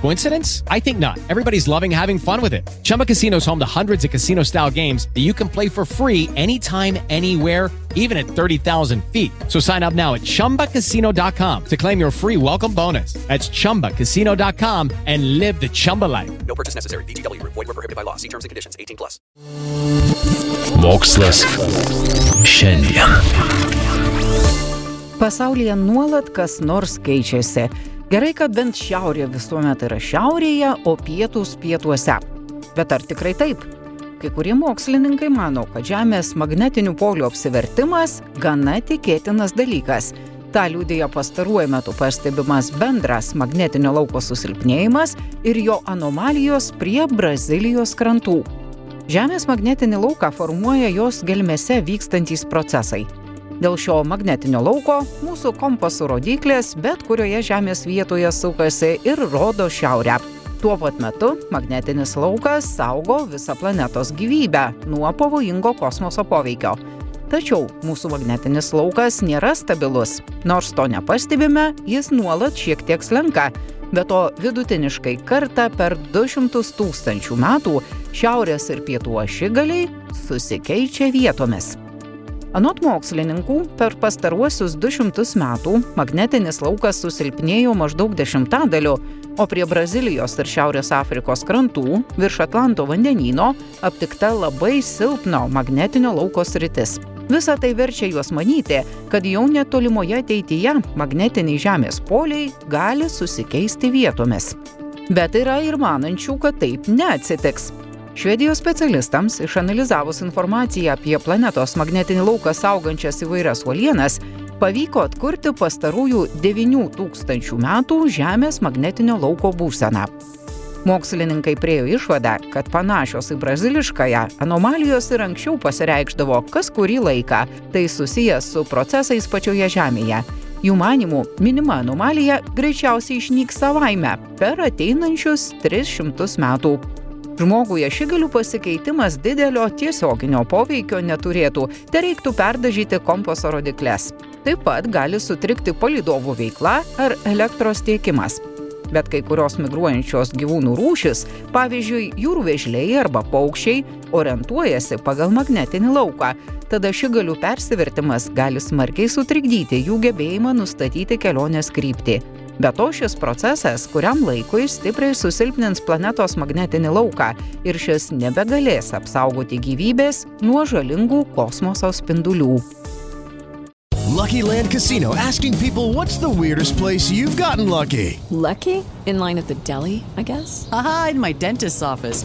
Coincidence? I think not. Everybody's loving having fun with it. Chumba Casino is home to hundreds of casino style games that you can play for free anytime, anywhere, even at 30,000 feet. So sign up now at chumbacasino.com to claim your free welcome bonus. That's chumbacasino.com and live the Chumba life. No purchase necessary. VGW Group. Void were prohibited by law. See terms and conditions. 18 plus. Mokslas šiandien. Pasaulyje nuolat kas nors keičiasi. Gerai, kad bent šiaurė visuomet yra šiaurėje, o pietus pietuose. Bet ar tikrai taip? Kai kurie mokslininkai mano, kad Žemės magnetinių polių apsivertimas gana tikėtinas dalykas. Ta liūdėja pastaruoju metu pastebimas bendras magnetinio lauko susilpnėjimas ir jo anomalijos prie Brazilijos krantų. Žemės magnetinį lauką formuoja jos gelmėse vykstantys procesai. Dėl šio magnetinio lauko mūsų kompasų rodyklės bet kurioje Žemės vietoje sukasi ir rodo šiaurę. Tuo pat metu magnetinis laukas saugo visą planetos gyvybę nuo pavojingo kosmoso poveikio. Tačiau mūsų magnetinis laukas nėra stabilus. Nors to nepastebime, jis nuolat šiek tiek slenka. Be to, vidutiniškai kartą per 200 tūkstančių metų šiaurės ir pietų ašigaliai susikeičia vietomis. Anot mokslininkų, per pastaruosius 200 metų magnetinis laukas susilpnėjo maždaug dešimtadaliu, o prie Brazilijos ir Šiaurės Afrikos krantų virš Atlanto vandenyno aptikta labai silpno magnetinio lauko sritis. Visa tai verčia juos manyti, kad jau netolimoje ateityje magnetiniai Žemės poliai gali susikeisti vietomis. Bet yra ir manančių, kad taip neatsitiks. Švedijos specialistams išanalizavus informaciją apie planetos magnetinį lauką saugančias įvairias uolienas, pavyko atkurti pastarųjų 9000 metų Žemės magnetinio lauko būseną. Mokslininkai priejo išvadą, kad panašios į braziliškąją anomalijos ir anksčiau pasireikždavo kas kurį laiką, tai susijęs su procesais pačioje Žemėje. Jų manimų, minima anomalija greičiausiai išnyks savaime per ateinančius 300 metų. Žmogui ašigalių pasikeitimas didelio tiesioginio poveikio neturėtų, te reiktų perdažyti kompaso rodikles. Taip pat gali sutrikti palidovų veikla ar elektros tiekimas. Bet kai kurios migruojančios gyvūnų rūšis, pavyzdžiui, jūrų vežliai arba paukščiai, orientuojasi pagal magnetinį lauką, tada šigalių persivertimas gali smarkiai sutrikdyti jų gebėjimą nustatyti kelionės kryptį. Be to šis procesas kuriam laikui stipriai susilpnins planetos magnetinį lauką ir šis nebegalės apsaugoti gyvybės nuo žalingų kosmoso spindulių. Lucky Land Casino asking people what's the weirdest place you've gotten lucky? Lucky? In line at the deli, I guess? Aha, in my dentist's office.